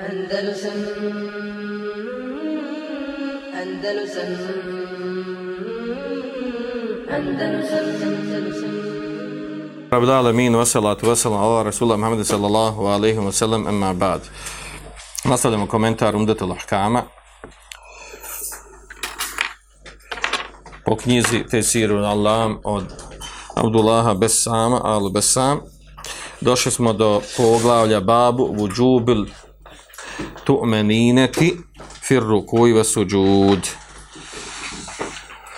Andalusam Andalusam Andalusam Andalusam Rabbil alamin wa salatu wa salam ala rasulullah Muhammed sallallahu alaihi wa sallam amma ba'd. Nastavljamo komentar Umdatul Ahkama po knjizi Tesiru Allah od Abdullaha Besama al Besam. Došli smo do poglavlja babu vujubil tu'menineti fir rukuj ve suđud.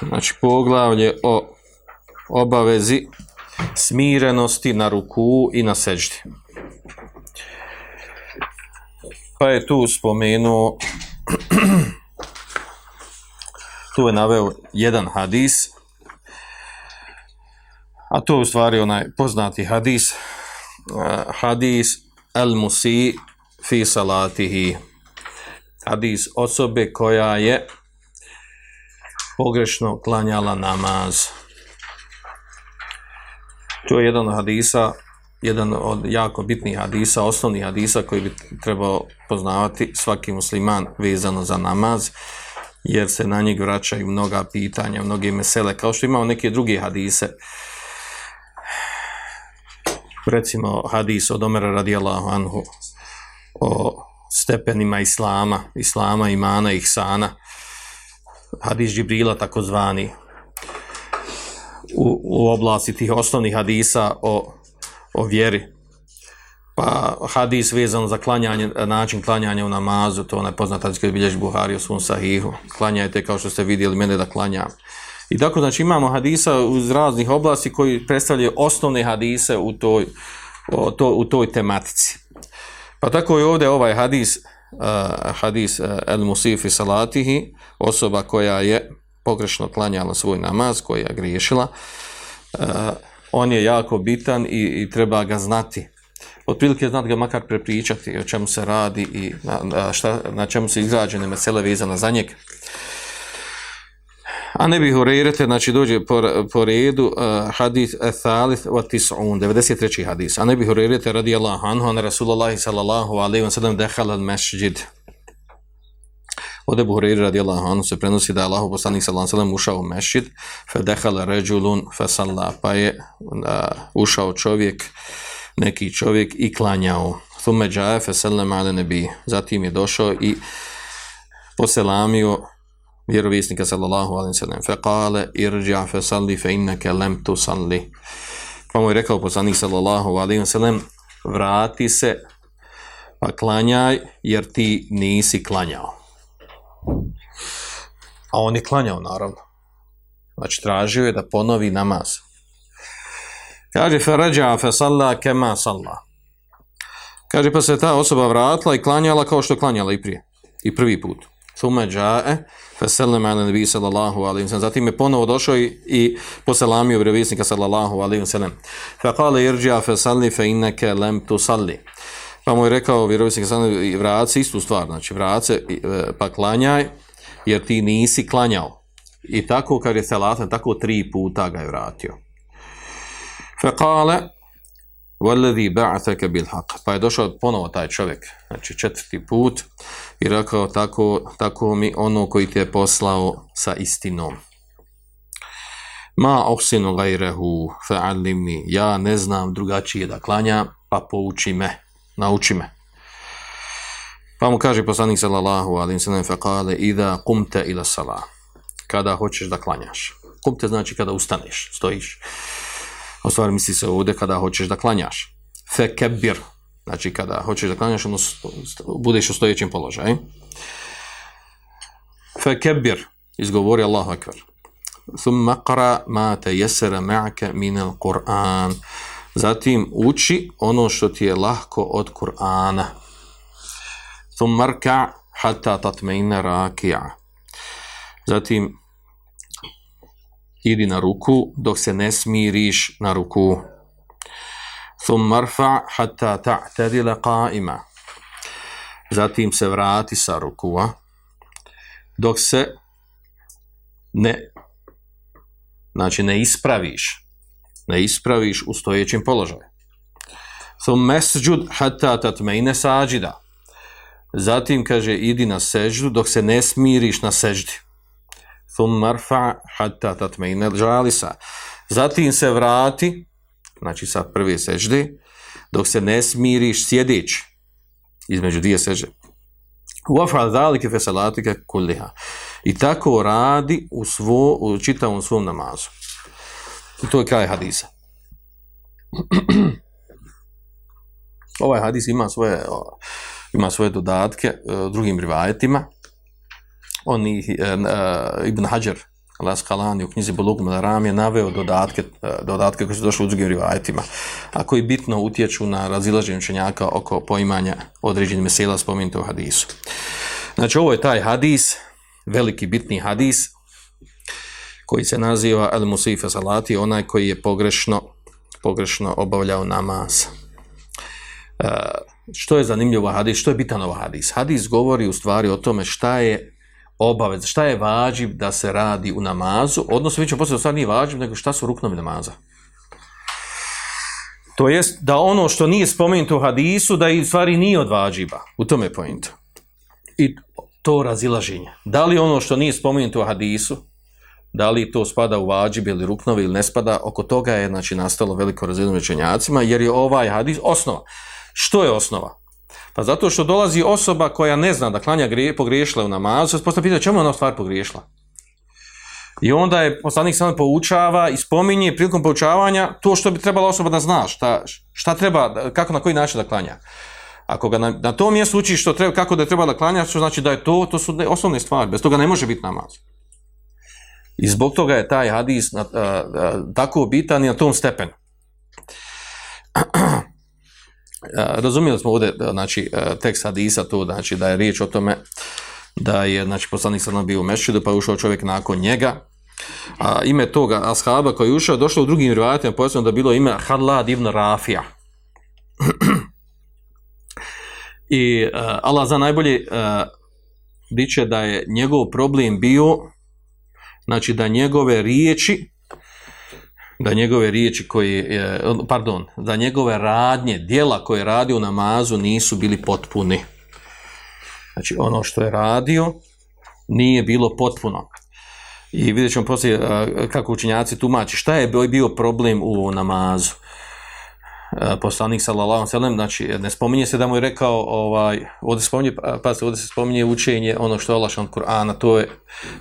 Znači poglavlje o obavezi smirenosti na ruku i na seđdi. Pa je tu spomenuo tu je naveo jedan hadis a to je u stvari onaj poznati hadis eh, hadis el musi fi salatihi. Hadis osobe koja je pogrešno klanjala namaz. To je jedan od hadisa jedan od jako bitnih hadisa osnovnih hadisa koji bi trebao poznavati svaki musliman vezano za namaz jer se na njeg vraćaju mnoga pitanja, mnoge mesele, kao što imamo neke druge hadise. Recimo hadis od Omera radijallahu anhu o stepenima islama, islama, imana, ihsana. Hadis Džibrila takozvani u, u oblasti tih osnovnih hadisa o, o vjeri. Pa hadis vezan za klanjanje, način klanjanja u namazu, to je poznat hadis koji bilješ Buhari u svom sahihu. Klanjajte kao što ste vidjeli mene da klanjam. I tako znači imamo hadisa uz raznih oblasti koji predstavljaju osnovne hadise u toj, o, to, u toj tematici. Pa tako je ovdje ovaj hadis, uh, hadis eh, uh, El Musifi Salatihi, osoba koja je pogrešno klanjala svoj namaz, koja je griješila, uh, on je jako bitan i, i treba ga znati otprilike znati ga makar prepričati o čemu se radi i na, na, šta, na čemu se izrađene mesele vezana za njega. A ne bih urejrete, znači dođe po, po redu eh, uh, hadith eh, thalith wa tis'un, 93. hadis. A ne bih urejrete radi Allah anhu, an Rasulullahi sallallahu alaihi wa sallam dehal al masjid. Od Ebu Hureyri radi Allah anhu se prenosi da je Allah poslanik sallallahu alaihi wa sallam ušao u masjid, fe dehal ređulun fe salla, pa je uh, ušao čovjek neki čovjek i klanjao. Thumme džaje fe sellem ale nebi. Zatim je došao i poselamio vjerovjesnika sallallahu alaihi sallam. Fe kale irđa fe salli fe inneke lem tu salli. Pa mu je rekao poslanik sallallahu alaihi sallam vrati se pa klanjaj jer ti nisi klanjao. A on je klanjao naravno. Znači tražio je da ponovi namaz. Kaže, fe ređa fe salla kema salla. Kaže, pa se ta osoba vratila i klanjala kao što klanjala i prije. I prvi put. Thume džae fe sellem ala nebi sallallahu alaihi sallam. Zatim je ponovo došao i, i poselamio vjerovisnika sallallahu alaihi sallam. Fa kale irđa fesalli fe inneke lem tu salli. Pa mu je rekao vjerovisnika sallallahu vrat se istu stvar. Znači, vrat se e, pa klanjaj jer ti nisi klanjao. I tako kad je selatan, tako tri puta ga je vratio. Fa kale ba'athaka bil haq. Pa je došao ponovo taj čovjek, znači četvrti put i rekao tako, tako mi ono koji te je poslao sa istinom. Ma ohsinu gajrehu fa'allimni. Ja ne znam drugačije da klanja, pa pouči me, nauči me. Pa mu kaže poslanik sallallahu alim sallam faqale idha kumte ila salah. Kada hoćeš da klanjaš. Kumte znači kada ustaneš, stojiš. U stvari misli se ovdje kada hoćeš da klanjaš. Fekebir. znači kada hoćeš da klanjaš, ono budeš u stojećem položaju. Fekebir. izgovori Allahu akvar. Thumma qara ma te jesera ma'ke minel Kur'an. Zatim uči ono što ti je lahko od Kur'ana. Thumma rka hatta tatmeine rakija. Zatim idi na ruku dok se ne smiriš na ruku. Thum marfa hatta ta'tadila qa'ima. Zatim se vrati sa rukua dok se ne znači ne ispraviš ne ispraviš u stojećem položaju. Thum mesđud hatta tatmeine sađida. Zatim kaže idi na seždu dok se ne smiriš na seždi thumma marfa hatta tatmaina džalisa. Zatim se vrati, znači sa prve sežde, dok se ne smiriš sjedeći između dvije sežde. Uafal zalike fe salatike kulliha. I tako radi u, svo, u čitavom svom namazu. I to je kraj hadisa. ovaj hadis ima svoje ima svoje dodatke e, drugim rivajetima on uh, eh, uh, eh, Ibn Hajar Laskalani u knjizi Bulugum al-Ram je naveo dodatke, eh, dodatke koji su došli u drugim rivajetima, a koji bitno utječu na razilaženje učenjaka oko poimanja određenih mesela spomenuti u hadisu. Znači, ovo je taj hadis, veliki bitni hadis, koji se naziva Al-Musifa Salati, onaj koji je pogrešno, pogrešno obavljao namaz. Uh, što je zanimljivo hadis, što je bitan ovo hadis? Hadis govori u stvari o tome šta je obavez, šta je vađib da se radi u namazu, odnosno vi ćemo poslije stvari nije vađib, nego šta su ruknovi namaza. To jest da ono što nije spomenuto u hadisu, da i stvari nije od vađiba. U tome je point. I to razilaženje. Da li ono što nije spomenuto u hadisu, da li to spada u vađib ili ruknovi ili ne spada, oko toga je znači, nastalo veliko razilaženje učenjacima, jer je ovaj hadis osnova. Što je osnova? Pa zato što dolazi osoba koja ne zna da klanja grije, pogriješila u namazu, se postavlja pitanje čemu je ona stvar pogriješila. I onda je poslanik samo poučava i spominje prilikom poučavanja to što bi trebala osoba da zna, šta, šta treba, kako na koji način da klanja. Ako ga na, na tom mjestu uči što treba, kako da treba da klanja, što znači da je to, to su osnovne stvari, bez toga ne može biti namaz. I zbog toga je taj hadis na, a, a, tako bitan i na tom stepenu. razumijeli smo ovdje znači, e, tekst hadisa to znači da je riječ o tome da je znači poslanik sada bio u mešćidu pa je ušao čovjek nakon njega. A ime toga ashaba koji je ušao došlo u drugim rivajatima pojasno da bilo ime Hadlad ibn Rafija. I uh, Allah za najbolje e, uh, biće da je njegov problem bio znači da njegove riječi da njegove riječi koje, e, pardon, da njegove radnje, dijela koje je radio u namazu nisu bili potpuni. Znači ono što je radio nije bilo potpuno. I vidjet ćemo poslije e, kako učinjaci tumači šta je bio problem u namazu. E, poslanik sallallahu sallam, znači ne spominje se da mu je rekao, ovaj, ovdje, spominje, pa se ovdje se spominje učenje, ono što je Allah šan Kur'ana, to je,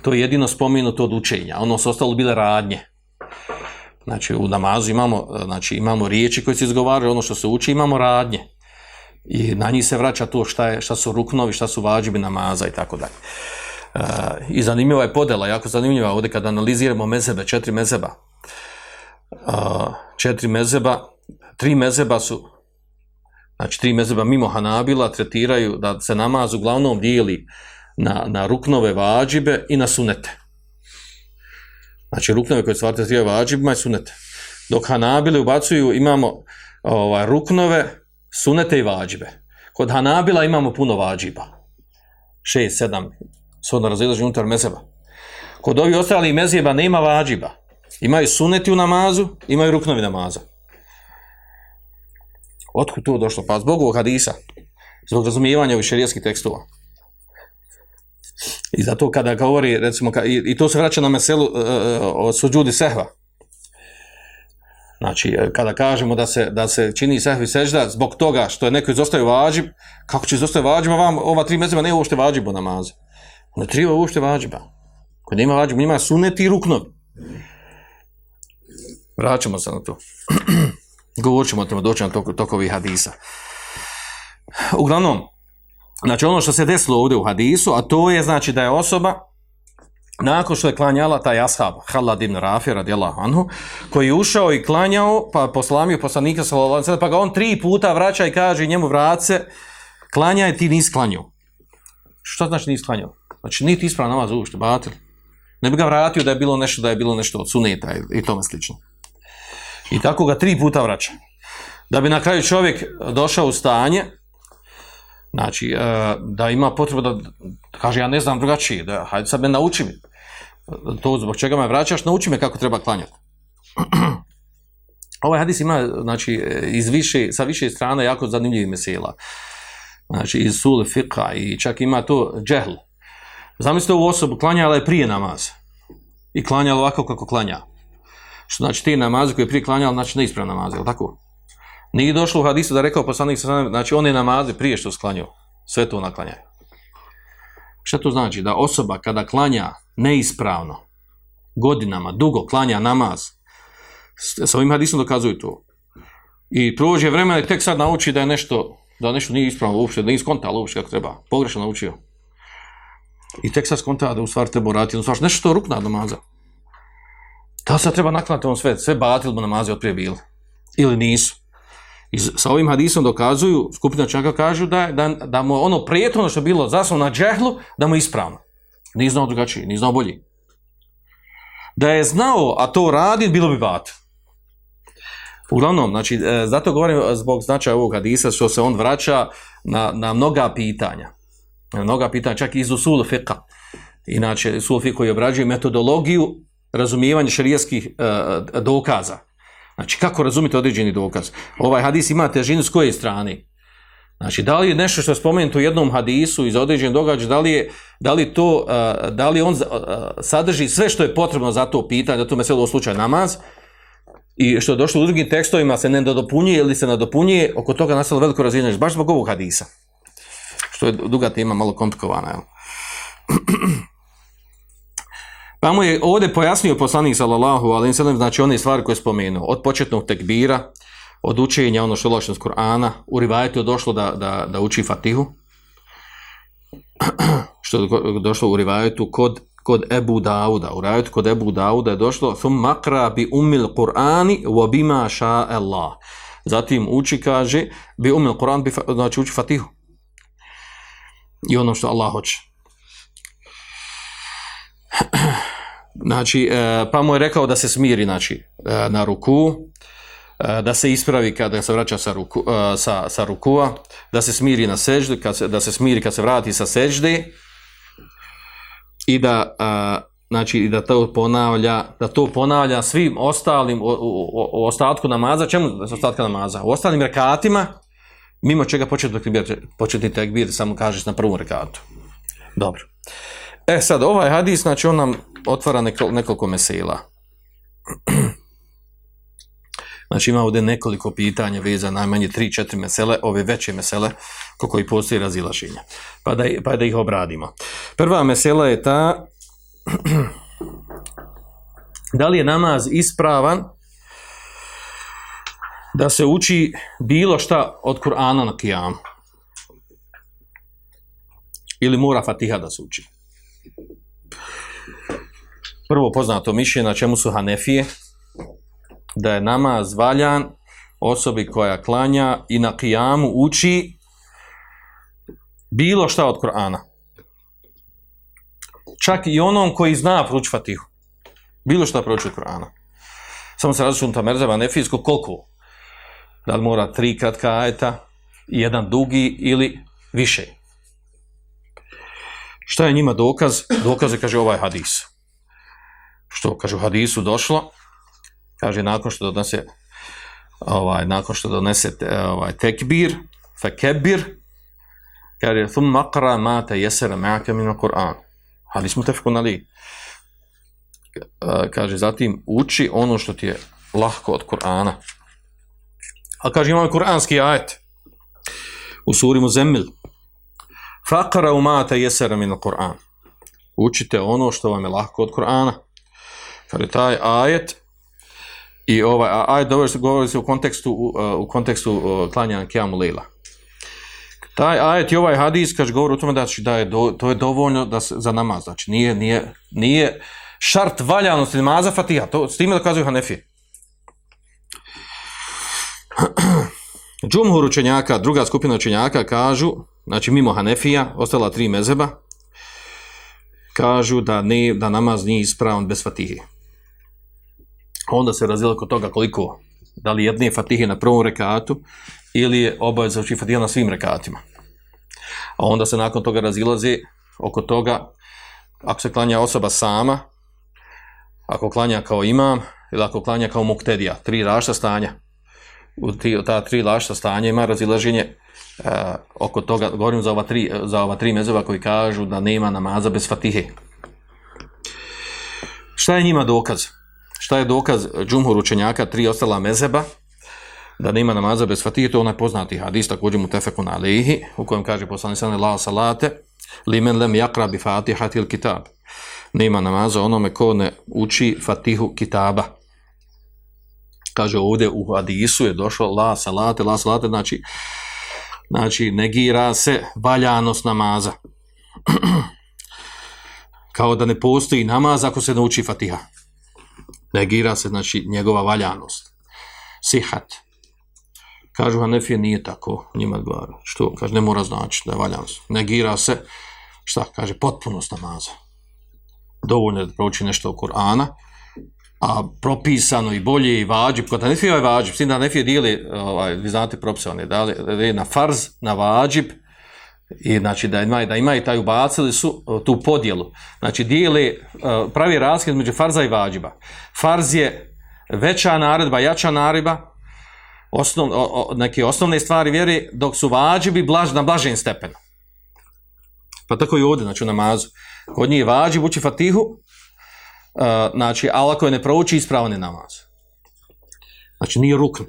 to je jedino spomenuto od učenja, ono su ostalo bile radnje. Znači u namazu imamo, e, znači, imamo riječi koje se izgovaraju, ono što se uči, imamo radnje. I na njih se vraća to šta, je, šta su ruknovi, šta su vađibi namaza i tako dalje. E, I zanimljiva je podela, jako zanimljiva ovdje kada analiziramo mezebe, četiri mezeba. Uh, e, četiri mezeba, tri mezeba su, znači tri mezeba mimo Hanabila tretiraju da se namaz uglavnom dijeli na, na ruknove vađibe i na sunete. Znači ruknove koje stvarate trije vađibima i sunete. Dok Hanabili ubacuju, imamo ovaj, ruknove, sunete i vađibe. Kod Hanabila imamo puno vađiba. Šest, sedam, svodno razilaženje unutar mezeba. Kod ovih ostali mezeba nema vađiba. Imaju suneti u namazu, imaju ruknovi namaza. Otkud to došlo? Pa zbog ovog hadisa. Zbog razumijevanja ovih šerijetskih tekstova. I zato kada govori, recimo, ka, i, i to se vraća na meselu uh, o suđudi sehva. Znači, e, kada kažemo da se, da se čini sehvi sežda zbog toga što je neko izostavio vađib, kako će izostavio vađiba vam, ova tri mezima ne uopšte vađibu namaze. Ne tri uopšte vađiba. Kod nema vađiba, ima sunet i ruknov. Vraćamo se na to. Govorit ćemo o tome, doći na toko, tokovi hadisa. Uglavnom, Znači ono što se desilo ovdje u hadisu, a to je znači da je osoba nakon što je klanjala taj ashab Halad ibn Rafi radijallahu anhu, koji je ušao i klanjao, pa poslamio poslanika sallallahu alejhi pa ga on tri puta vraća i kaže njemu vrace, klanjaj ti nisi klanjao. Što znači nisi klanjao? Znači niti ispravan namaz uopšte, batil. Ne bi ga vratio da je bilo nešto, da je bilo nešto od suneta i tome slično. I tako ga tri puta vraća. Da bi na kraju čovjek došao u stanje, Znači, e, da ima potrebu da, kaže, ja ne znam drugačije, da, hajde sad me nauči mi. To zbog čega me vraćaš, nauči me kako treba klanjati. ovaj hadis ima, znači, iz više, sa više strane jako zanimljivih mesela. znači iz sule fiqa i čak ima to džehl. Zamislite ovu osobu, klanjala je prije namaz i klanjala ovako kako klanja. Što znači ti namaze koje je prije klanjala, znači neispravan namaz, je li tako? Nije došlo u hadisu da rekao poslanik sa znači one namaze prije što sklanjaju, sve to naklanjaju. Šta to znači? Da osoba kada klanja neispravno, godinama, dugo klanja namaz, sa ovim hadisom dokazuju to. I prođe vremena i tek sad nauči da je nešto, da nešto nije ispravno uopšte, da nije skontalo uopšte kako treba, pogrešno naučio. I tek sad skonta da u stvari treba uraditi, u ono stvari nešto što rukna namaza. Da sad treba naklanjati on sve, sve batil namaze od prije bili. Ili nisu. I sa ovim hadisom dokazuju, skupina čaka kažu da, da, da mu ono prijetno što je bilo zasnovno na džehlu, da mu je ispravno. Nije znao drugačije, nije znao bolji. Da je znao, a to radi, bilo bi bat. Uglavnom, znači, e, zato govorim zbog značaja ovog hadisa, što se on vraća na, na mnoga pitanja. Na mnoga pitanja, čak i iz usulu fiqa. Inače, usulu fiqa koji obrađuje metodologiju razumijevanja šarijeskih uh, e, dokaza. Znači, kako razumite određeni dokaz? Ovaj hadis ima težinu s koje strane? Znači, da li je nešto što je spomenuto u jednom hadisu iz određenog događaj, da li, je, da li to, da li on sadrži sve što je potrebno za to pitanje, da to meselo u slučaju namaz, i što je došlo u drugim tekstovima se ne dopunjuje ili se nadopunjuje, oko toga nastalo veliko razvijenje, baš zbog ovog hadisa. Što je duga tema, malo komplikovana. Jel? Pa mu je ovdje pojasnio poslanik sallallahu alaihi sallam, znači one stvari koje je spomenuo, od početnog tekbira, od učenja, ono što je lošno Kur'ana, u rivajetu je došlo da, da, da uči Fatihu, što je došlo u rivajetu kod, kod Ebu Dauda, u rivajetu kod Ebu Dauda je došlo, thum makra bi umil Kur'ani wa bima ša Allah. Zatim uči, kaže, bi umil Kur'an, bi, znači uči Fatihu. I ono što Allah hoće. Znači, e, pa mu je rekao da se smiri znači, e, na ruku, e, da se ispravi kada se vraća sa, ruku, sa, sa rukua, da se smiri na sežde, kad se, da se smiri kad se vrati sa seždi i da, znači, da to ponavlja, da to ponavlja svim ostalim, u, u, u ostatku namaza, čemu ostatka namaza? U ostalim rekatima, mimo čega početni tekbir, početni tekbir samo kažeš na prvom rekatu. Dobro. E sad, ovaj hadis, znači on nam otvara neko, nekoliko mesela. Znači ima ovdje nekoliko pitanja veza najmanje 3-4 mesele, ove veće mesele ko koji postoji razilaženja. Pa da, pa da ih obradimo. Prva mesela je ta da li je namaz ispravan da se uči bilo šta od Kur'ana na kijamu. Ili mora Fatiha da se uči prvo poznato mišljenje na čemu su Hanefije, da je namaz valjan osobi koja klanja i na kijamu uči bilo šta od Korana. Čak i onom koji zna pruč Fatihu. Bilo šta pruč od Korana. Samo se različu ta merzava nefijsko koliko? Da li mora tri kratka ajeta, jedan dugi ili više? Šta je njima dokaz? Dokaz je, kaže, ovaj hadis što kaže u hadisu došlo kaže nakon što donese ovaj nakon što donese ovaj tekbir fakebir, kaže thumma qra ma tayassara ma'aka min al-Qur'an. Ali smo mutafaqun ali kaže zatim uči ono što ti je lahko od Kur'ana. A kaže imamo kuranski ajet u suri Muzammil. Faqra ma tayassara min al-Qur'an. Učite ono što vam je lahko od Kur'ana. Kada taj ajet i ovaj ajet dobro se govori se u kontekstu u, e, u kontekstu e, klanjanja Kiamu Lejla. Taj ajet i ovaj hadis kaže govori o tome da, znači da je do, to je dovoljno da se, za namaz. Znači nije, nije, nije šart valjanosti namaza fatiha. To, s time dokazuju Hanefi. Džumhur učenjaka, druga skupina učenjaka kažu, znači mimo Hanefija, ostala tri mezeba, kažu da, ne, da namaz nije ispravan bez fatihe onda se razila kod toga koliko, da li jedne fatihe na prvom rekatu ili je obaveza uči fatiha na svim rekatima. A onda se nakon toga razilazi oko toga, ako se klanja osoba sama, ako klanja kao imam, ili ako klanja kao muktedija, tri rašta stanja. u ti, ta tri rašta stanja ima razilaženje uh, oko toga, govorim za ova tri, za ova tri mezova koji kažu da nema namaza bez fatihe. Šta je njima dokaz? Šta je dokaz džumhur učenjaka, tri ostala mezeba, da nema namaza bez fatihe, to je onaj poznati hadis, također mu tefekun alihi, u kojem kaže poslani sani la salate, li men lem jakra bi fatihati il kitab. Nema namaza onome ko ne uči fatihu kitaba. Kaže ovdje u hadisu je došlo la salate, la salate, znači, znači negira se valjanost namaza. Kao da ne postoji namaz ako se ne uči fatiha. Negira se, znači, njegova valjanost. Sihat. Kažu Hanefije nije tako, njima odgovara. Što? Kaže, ne mora znači da je valjanost. Negira se, šta? Kaže, potpunost namaza. Dovoljno je da prouči nešto u Kur'ana, a propisano i bolje i vađib, kod Hanefije je vađib, sin da Hanefije dijeli, ovaj, vi znate propisane, da li na farz, na vađib, i znači da ima, da ima i taj ubacili su e, tu podjelu. Znači dijeli, e, pravi razgled među farza i vađiba. Farz je veća naredba, jača naredba, osnov, o, o, neke osnovne stvari vjeri, dok su vađibi blaž, na blažen stepenu. Pa tako i ovdje, znači u namazu. Kod njih vađib uči fatihu, e, znači, ali ako je ne prouči, ispravan je namaz. Znači, nije rukn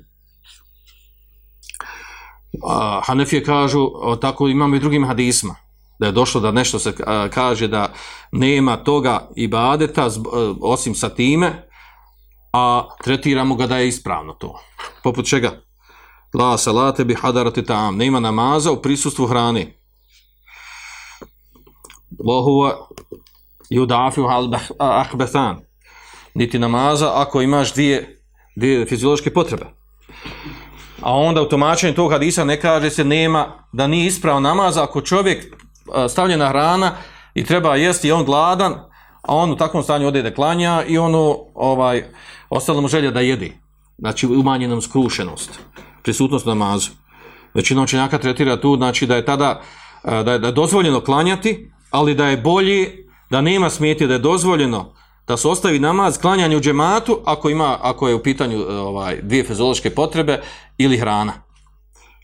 a, Hanefije kažu, o, tako imamo i drugim hadisma, da je došlo da nešto se kaže da nema toga ibadeta, e, osim sa time, a tretiramo ga da je ispravno to. Poput čega? La salate bi hadarati tam. Nema namaza u prisustvu hrane. Lohuva judafiu ahbetan. Niti namaza ako imaš dvije, dvije fiziološke potrebe. A onda u tumačenju tog hadisa ne kaže se nema da nije ispravo namaz, ako čovjek stavljena hrana i treba jesti i on gladan, a on u takvom stanju ode da klanja i ono ovaj, ostalo mu želja da jedi. Znači umanjenom skrušenost, prisutnost namazu. Većina učenjaka tretira tu, znači da je tada da je, da je dozvoljeno klanjati, ali da je bolji, da nema smijeti, da je dozvoljeno da se ostavi namaz klanjanje u džematu ako ima ako je u pitanju e, ovaj dvije fiziološke potrebe ili hrana.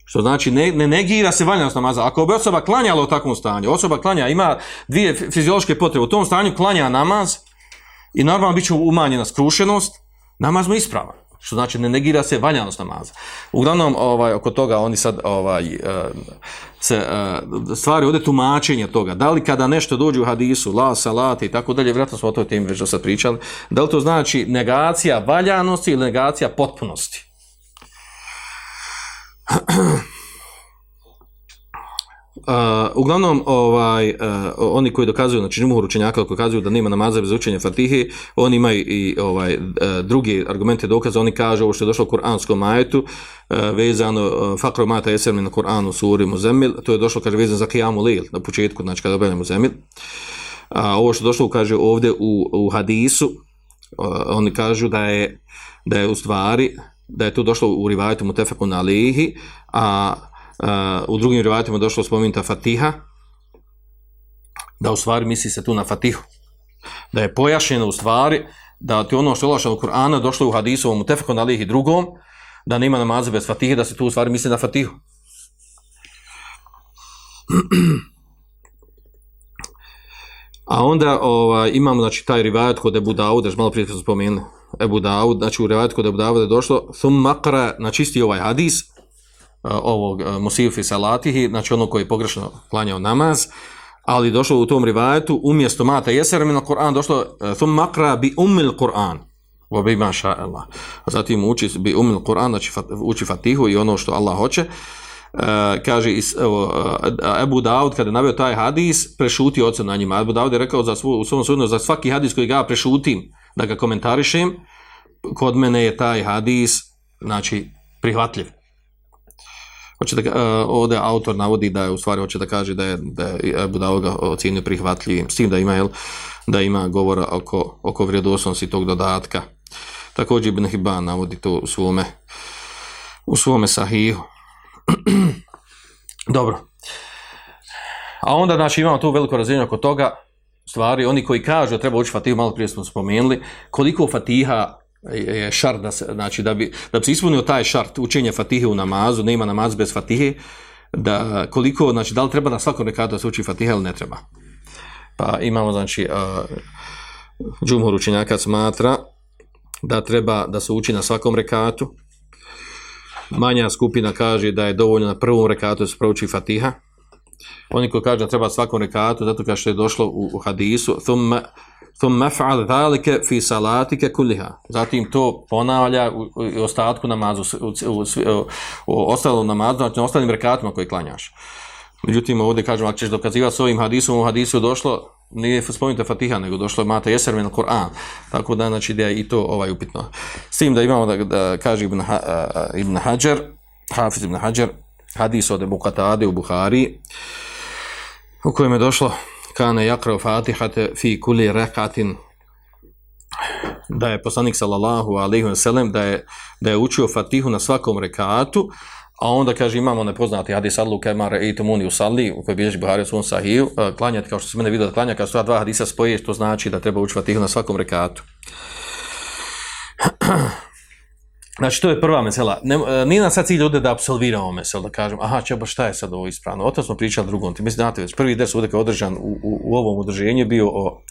Što znači ne, ne negira se valjanost namaza. Ako bi osoba klanjala u takvom stanju, osoba klanja, ima dvije fiziološke potrebe, u tom stanju klanja namaz i normalno biće umanjena skrušenost, namaz mu ispravan. Što znači ne negira se valjanost namaza. Uglavnom, ovaj, oko toga oni sad ovaj, eh, se, eh, stvari ovdje tumačenje toga. Da li kada nešto dođe u hadisu, la, salati i tako dalje, vjerojatno smo o toj temi već do sad pričali, da li to znači negacija valjanosti ili negacija potpunosti? Uh, uglavnom, ovaj, uh, oni koji dokazuju, znači džumhur učenjaka koji dokazuju da nema namaza bez učenja Fatihe, oni imaju i ovaj, uh, e, drugi argumente dokaza, oni kažu ovo što je došlo u Kur'anskom ajetu, uh, vezano e, uh, fakro mata jesermi na Kur'anu suri Muzemil, to je došlo, kaže, vezano za Kijamu Lil, na početku, znači kada objavljamo Muzemil. A ovo što je došlo, kaže, ovdje u, u hadisu, uh, oni kažu da je, da je u stvari, da je to došlo u rivajetu na Alihi, a uh, u drugim rivajetima došlo spomenuta Fatiha, da u stvari misli se tu na Fatihu. Da je pojašnjeno u stvari da ti ono što je ulašeno u Kur'ana došlo u hadisovom Mutefekun Alihi drugom, da nema namaza bez Fatihe, da se tu u stvari misli na Fatihu. A onda ovaj, imamo znači, taj rivajet kod Ebu Dauda, malo prije smo spomenuo, Ebu Daud, znači u rivajetu kod Ebu Dauda je došlo, thum makra, znači isti ovaj hadis, E, ovog e, Musifi Salatihi, znači ono koji je pogrešno klanjao namaz, ali došlo u tom rivajetu, umjesto mata jeser min Kur'an, došlo e, thum makra bi umil Kur'an, wa bi maša Allah. Zatim uči bi umil Kur'an, znači uči Fatihu i ono što Allah hoće, Uh, kaže is, uh, Ebu Daud kada je navio taj hadis prešutio ocen na njima Ebu Daud je rekao za svu, u svom sudnu za svaki hadis koji ga prešutim da ga komentarišem, kod mene je taj hadis, znači, prihvatljiv. Hoće da, uh, ovdje autor navodi da je, u stvari, hoće da kaže da je, da je Abu Dawud ga ocjenio prihvatljivim, s tim da ima, jel, da ima govora oko, oko vrijedosnosti tog dodatka. Također Ibn Hibban navodi to u svome, u svome sahihu. Dobro. A onda, znači, imamo tu veliko razvijenje oko toga, stvari, oni koji kažu da treba učiti Fatihu, malo prije smo spomenuli, koliko Fatiha je šart da se, znači da bi, da bi se ispunio taj šart učenja fatihe u namazu, nema namaz bez fatihe, da koliko, znači da li treba na svakom rekatu da se uči fatiha ili ne treba. Pa imamo, znači, uh, džumhur učenjaka smatra da treba da se uči na svakom rekatu. Manja skupina kaže da je dovoljno na prvom rekatu da se prouči fatiha. Oni koji kaže da treba svakom rekatu, zato kao što je došlo u, u hadisu, thumma ثم fa'al zalika fi salatika kulliha. Zatim to ponavlja u, u ostatku namazu u, u, u, u ostalom namazu, znači na ostalim rekatima koji klanjaš. Međutim, ovdje kažem, ako ćeš dokazivati s ovim hadisom, u hadisu došlo, nije spomenuta Fatiha, nego došlo je Mata Jeser min Kur'an. Tako da, znači, da je i to ovaj upitno. S tim da imamo da, da kaže Ibn, ha, uh, Ibn Hajar, Hafiz Ibn Hajar, hadis od Ebu Katade u Buhari, u kojem je došlo, kana jakrao Fatihata fi kulli rak'atin. Da je poslanik sallallahu alejhi ve sellem da je da je učio Fatihu na svakom rekatu a onda kaže imamo nepoznati hadis Allu kemar e tumuni usalli u kojoj bilježi Buhari u svom sahiju e, klanjati kao što se mene vidio da klanja kad sva dva hadisa spoje to znači da treba učiti Fatihu na svakom rekatu. Znači, to je prva mesela. Ne, e, nije nam sad cilj ovdje da absolviramo mesel, da kažem, aha, čeba, šta je sad ovo ispravno? O to smo pričali drugom. Ti mislim, znate, već prvi des ovdje kao održan u, u, u ovom udrženju bio o,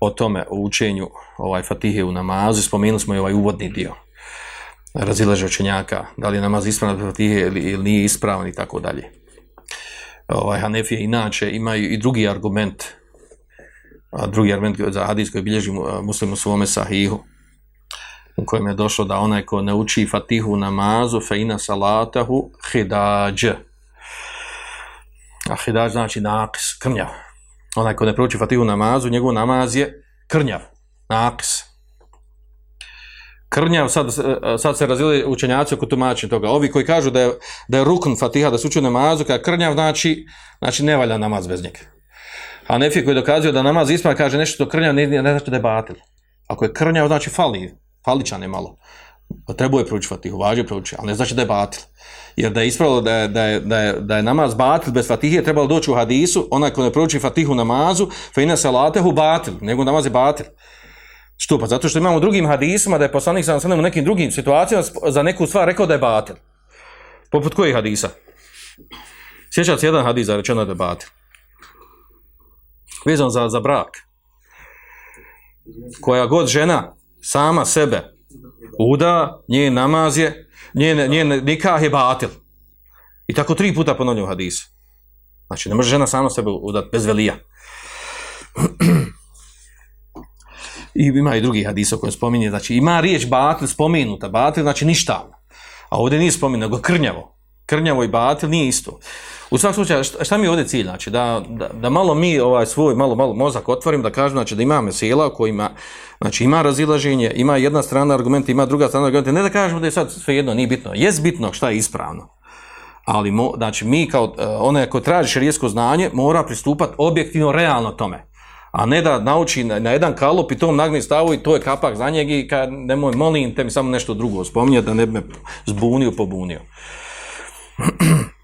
o tome, o učenju ovaj fatihe u namazu. Spomenuli smo i ovaj uvodni dio razilaže učenjaka, da li je namaz ispravan fatihe ili, ili nije ispravan i tako dalje. Ovaj Hanefije inače imaju i drugi argument, a drugi argument za hadis koji bilježi muslimu svome sahihu, u kojem je došlo da onaj ko ne uči fatihu namazu, fe ina salatahu hidađ. A hidađ znači nakis, krnjav. Onaj ko ne prouči fatihu namazu, njegov namaz je krnjav, nakis. Krnjav, sad, sad se razili učenjaci oko tumačenja toga. Ovi koji kažu da je, da je rukn fatiha da se uči namazu, kada krnjav znači, znači ne valja namaz bez njega. A Nefi koji dokazuje da namaz isma kaže nešto to krnjav, ne, ne znači da je batil. Ako je krnjav, znači fali, faličan je malo. Pa trebuje proučiti Fatihu, važno je proučiti, ali ne znači da je batil. Jer da je ispravilo da je, da je, da je, da je namaz batil bez Fatihe, trebalo doći u hadisu, onaj ko ne prouči Fatihu namazu, fe ina salatehu batil, nego namaz je batil. Što pa? Zato što imamo drugim hadisima da je poslanik sam sam u nekim drugim situacijama za neku stvar rekao da je batil. Poput kojih hadisa? Sjećate se jedan hadis za rečeno da je batil. Vezan za, za brak. Koja god žena sama sebe uda, njen namaz je, njen, njen nikah je batil. I tako tri puta ponovlju u hadisu. Znači, ne može žena sama sebe udat bez velija. I ima i drugi hadis o kojem spominje, znači ima riječ batil spomenuta, batil znači ništa. A ovdje nije spomenuto, nego krnjavo. Krnjavo i batil nije isto. U svakom slučaju, šta, šta mi je ovdje cilj? Znači, da, da, da malo mi ovaj svoj, malo, malo mozak otvorim, da kažem, znači, da ima mesela kojima, znači, ima razilaženje, ima jedna strana argumenta, ima druga strana argumenta, ne da kažemo da je sad sve jedno, nije bitno. Jest bitno šta je ispravno. Ali, mo, znači, mi kao, uh, onaj ko traži šarijesko znanje, mora pristupati objektivno, realno tome. A ne da nauči na, na jedan kalup i tom nagni stavu i to je kapak za njeg i kad nemoj, molim te mi samo nešto drugo spominje da ne bi me zbunio, pobunio.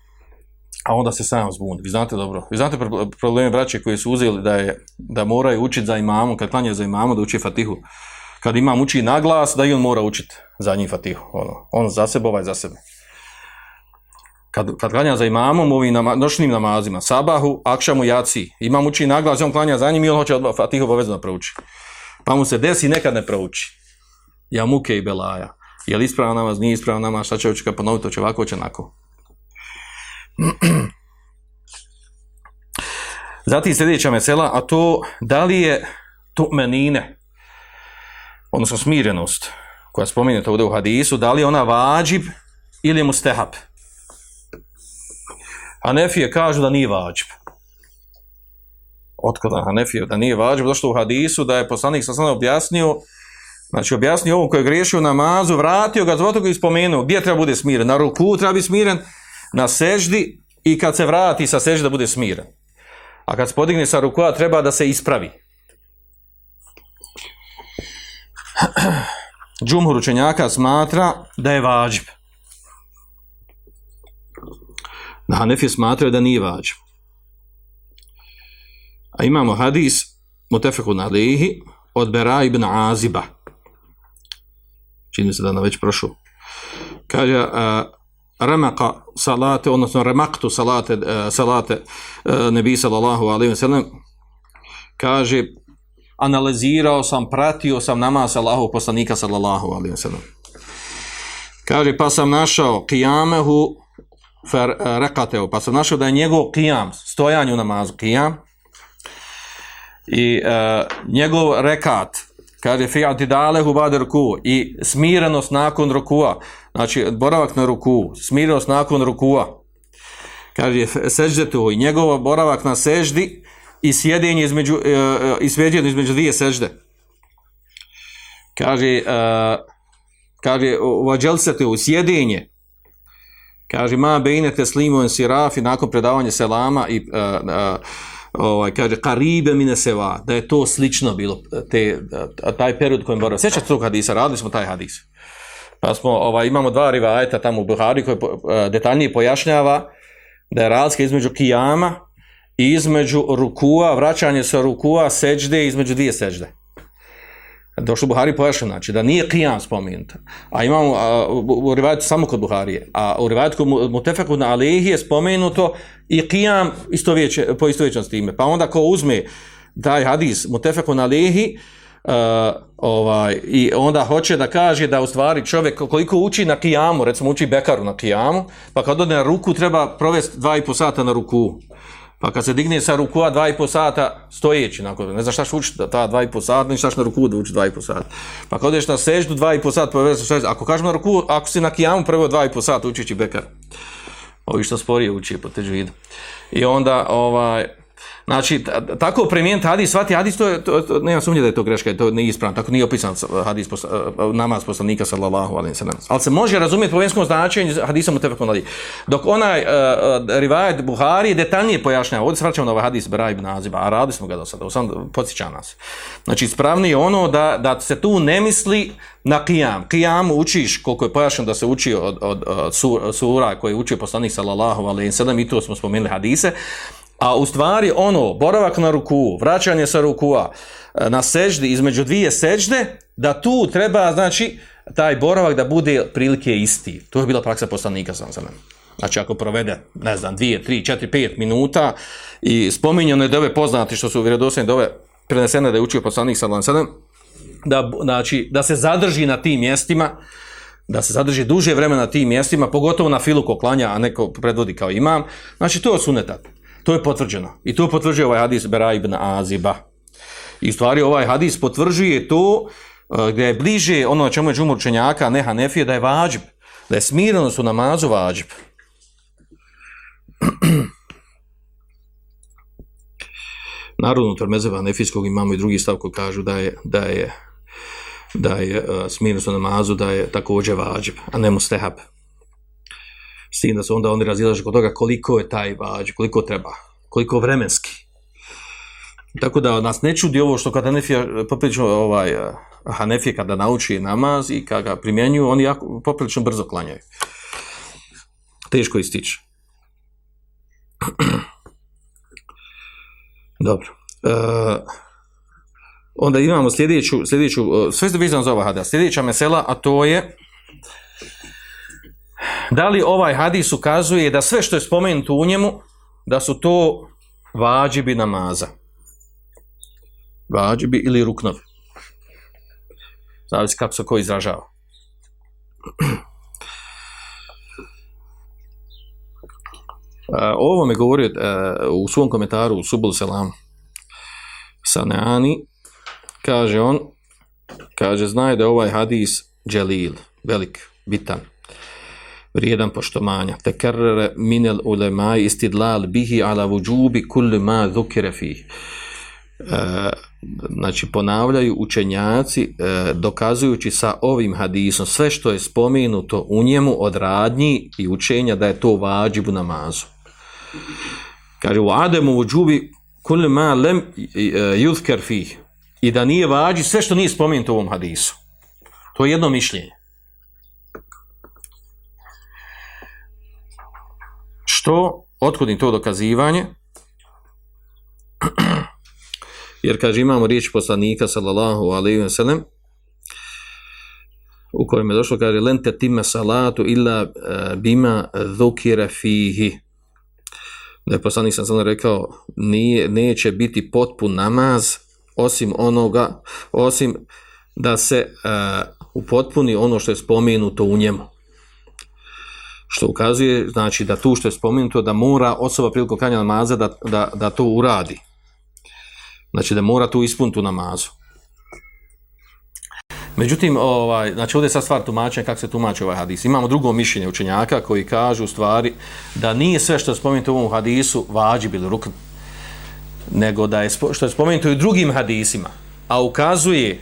A onda se sam zbuni. Vi znate dobro. Vi znate probleme braće koji su uzeli da je da moraju učiti za imamom, kad klanja za imamom, da uči Fatihu. Kad imam uči na glas, da i on mora učiti za njih Fatihu. Ono, on za sebe, ovaj za sebe. Kad, kad klanja za imamom, ovim nama, noćnim namazima, sabahu, akšamu, jaci, imam uči na glas, on klanja za njim i on hoće Fatihu obavezno prouči. Pa mu se desi, nekad ne prouči. Ja muke i belaja. Je li ispravan namaz, nije ispravan namaz, šta će učiti ponoviti, hoće ovako, hoće onako. Zatim sljedeća mesela, a to da li je to menine, odnosno smirenost, koja spominjete ovdje u hadisu, da li je ona vađib ili je mustehab? Hanefije kažu da nije vađib. Otkoda Hanefije da nije vađib, došlo u hadisu da je poslanik sa sada objasnio, znači objasnio ovom koji je griješio namazu, vratio ga, zbog toga i spomenuo, gdje treba bude smiren? Na ruku treba biti smiren, na seždi i kad se vrati sa seždi da bude smiren. A kad se podigne sa rukua, treba da se ispravi. Džumhur učenjaka smatra da je vađb. Da Hanefi smatra da nije vađb. A imamo hadis Mutefeku na od Bera ibn Aziba čini se da nam već prošao. Kaže, a, remaka salate, odnosno remaktu salate, e, salate e, nebi sallallahu alaihi wa sallam, kaže, analizirao sam, pratio sam namaz Allahov poslanika sallallahu alaihi wa sallam. Kaže, pa sam našao kijamehu fer e, rekateo, pa sam našao da je njegov kijam, stojanje u namazu, kijam, i uh, njegov rekat, kaže fi atidalehu ba'da ruku i smirenost nakon rukua. Znači boravak na ruku smirenost nakon rukua. Kaže seždetu i njegov boravak na seždi i sjedenje između uh, i sjedenje između dvije sežde. Kaže e, kaže vađelsete u sjedenje. Kaže ma bejne teslimu en sirafi nakon predavanja selama i uh, uh, ovaj kaže karibe mine seva da je to slično bilo te taj period kojem boravio. Sećate tog hadisa? Radili smo taj hadis. Pa smo ovaj imamo dva rivajeta tamo u Buhari koji eh, detaljnije pojašnjava da je razlika između kijama i između rukua vraćanje sa rukua sećde između dvije sećde došlo Buhari pojašnjeno, znači da nije qiyam spomenuta. A imamo a, u, u rivajetu samo kod Buharije, a u rivajetu Mutefeku na Alehi je spomenuto i qiyam isto vječe, po isto s time. Pa onda ko uzme taj hadis Mutefeku na Alehi, Uh, ovaj, i onda hoće da kaže da u stvari čovjek koliko uči na kijamu, recimo uči bekaru na kijamu, pa kad ode na ruku treba provesti dva i po sata na ruku. Pa kad se digne sa rukua dva i po sata stojeći, nakon, ne znaš šta uči ta dva i po sata, ne znaš na ruku da uči dva i po sata. Pa kad odeš na seždu dva i po sata, pa ako kažemo na ruku, ako si na kijamu prvo dva i po sata učići bekar. Ovi što sporije uči po teđu. I onda, ovaj, Znači, tako primijeniti hadis, svati hadis, to, je, to, to nema sumnje da je to greška, to nije ispravno, tako nije opisan hadis posla, eh, namaz poslanika sallallahu alaihi sallam. Ali se može razumjeti po venskom značenju hadisa mu tefekom nadi. Dok onaj uh, rivajet Buhari detaljnije pojašnjava, ovdje se vraćamo na ovaj hadis Bera naziva, a radili smo ga do sada, sam podsjeća nas. Znači, ispravni je ono da, da se tu ne misli na qiyam. Qiyam učiš, koliko je pojašnjeno da se uči od, od, od sura koje je učio poslanik sallallahu alaihi sallam, i to smo spomenuli hadise, A u stvari ono, boravak na ruku, vraćanje sa rukua e, na seždi između dvije sežde, da tu treba, znači, taj boravak da bude prilike isti. To je bila praksa poslanika sam sam. Znači, ako provede, ne znam, dvije, tri, četiri, pet minuta i spominjeno je da ove poznati što su vjerodosljeni da prenesene da je učio poslanik sam sam, da, znači, da se zadrži na tim mjestima, da se zadrži duže vremena na tim mjestima, pogotovo na filu ko klanja, a neko predvodi kao imam, znači, to je sunetat. To je potvrđeno. I to potvrđuje ovaj hadis Bera ibn Aziba. I stvari ovaj hadis potvrđuje to e, gdje je bliže ono čemu je džumur čenjaka, ne Hanefije, da je vađb. Da je smirenost u namazu vađb. Narodno tormezeva Hanefijskog imamo i drugi stav koji kažu da je, da je, da je e, uh, smirenost u namazu, da je također vađb, a ne mu stehab s tim da se onda oni razilaže kod toga koliko je taj vađ, koliko treba, koliko vremenski. Tako da nas ne čudi ovo što kada Hanefija, poprilično ovaj, Hanefija kada nauči namaz i kada ga primjenjuju, oni jako, poprilično brzo klanjaju. Teško ističe. Dobro. E, onda imamo sljedeću, sljedeću e, sve je vezano za ova hada, sljedeća mesela, a to je da li ovaj hadis ukazuje da sve što je spomenuto u njemu, da su to vađibi namaza. Vađibi ili ruknovi. Zavisi kako se ko izražava. Ovo me govori e, u svom komentaru u Subul Selam Saneani, kaže on, kaže, znaje da ovaj hadis dželil, velik, bitan, vrijedan poštovanja. Tekerrere minel ulemaj istidlal bihi ala vujubi kulli ma dhukire fih. E, znači ponavljaju učenjaci e, dokazujući sa ovim hadisom sve što je spomenuto u njemu od radnji i učenja da je to vađibu namazu. Kaže u ademu vujubi kulli ma lem e, yuzkar fih i da nije vađi sve što nije spomenuto u ovom hadisu. To je jedno mišljenje. Što? Otkudim to dokazivanje? Jer kaže imamo riječ poslanika sallallahu alaihi wa sallam u kojem je došlo, kaže, lente time salatu illa e, bima dhukira fihi. Da je poslanik sam sallam rekao, nije, neće biti potpun namaz osim onoga, osim da se uh, upotpuni ono što je spomenuto u njemu. Što ukazuje, znači, da tu što je spomenuto, da mora osoba prilikom klanja namaza da, da, da to uradi. Znači, da mora tu ispuniti u namazu. Međutim, ovaj, znači ovdje je sad stvar tumačenja kako se tumači ovaj hadis. Imamo drugo mišljenje učenjaka koji kažu u stvari da nije sve što je spomenuto u ovom hadisu vađi bilo rukn, nego da je što je spomenuto i u drugim hadisima, a ukazuje,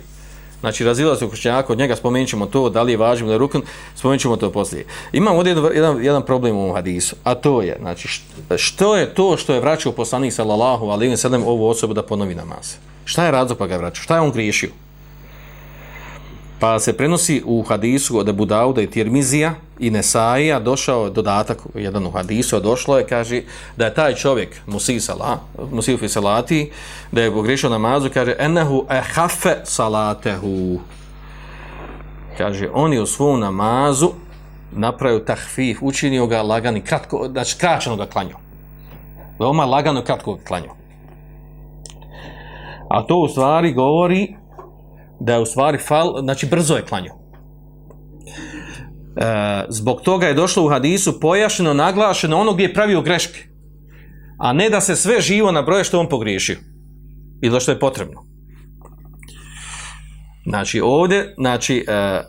znači razila se učenjaka od njega, spomenut ćemo to, da li je vađi ili rukn, spomenut ćemo to poslije. Imamo ovdje jedan, jedan problem u hadisu, a to je, znači, što je to što je vraćao poslanik sallallahu alaihi wa sallam ovu osobu da ponovi namaz? Šta je razlog pa ga vraćao? Šta je on griješio? Pa se prenosi u hadisu od Abu Dauda i Tirmizija i Nesaija, došao je dodatak jedan u hadisu, a došlo je, kaže, da je taj čovjek, Musiju sala, Salati, da je pogrešio namazu, kaže, enehu ehafe salatehu. Kaže, on je u svom namazu napravio tahfif, učinio ga lagani, kratko, znači kraćeno ga klanio. Veoma lagano kratko ga klanio. A to u stvari govori da je u stvari fal, znači brzo je klanjao. E, zbog toga je došlo u hadisu pojašnjeno, naglašeno ono gdje je pravio greške. A ne da se sve živo na broje što on pogriješio. Ili što je potrebno. Znači ovdje, znači, e,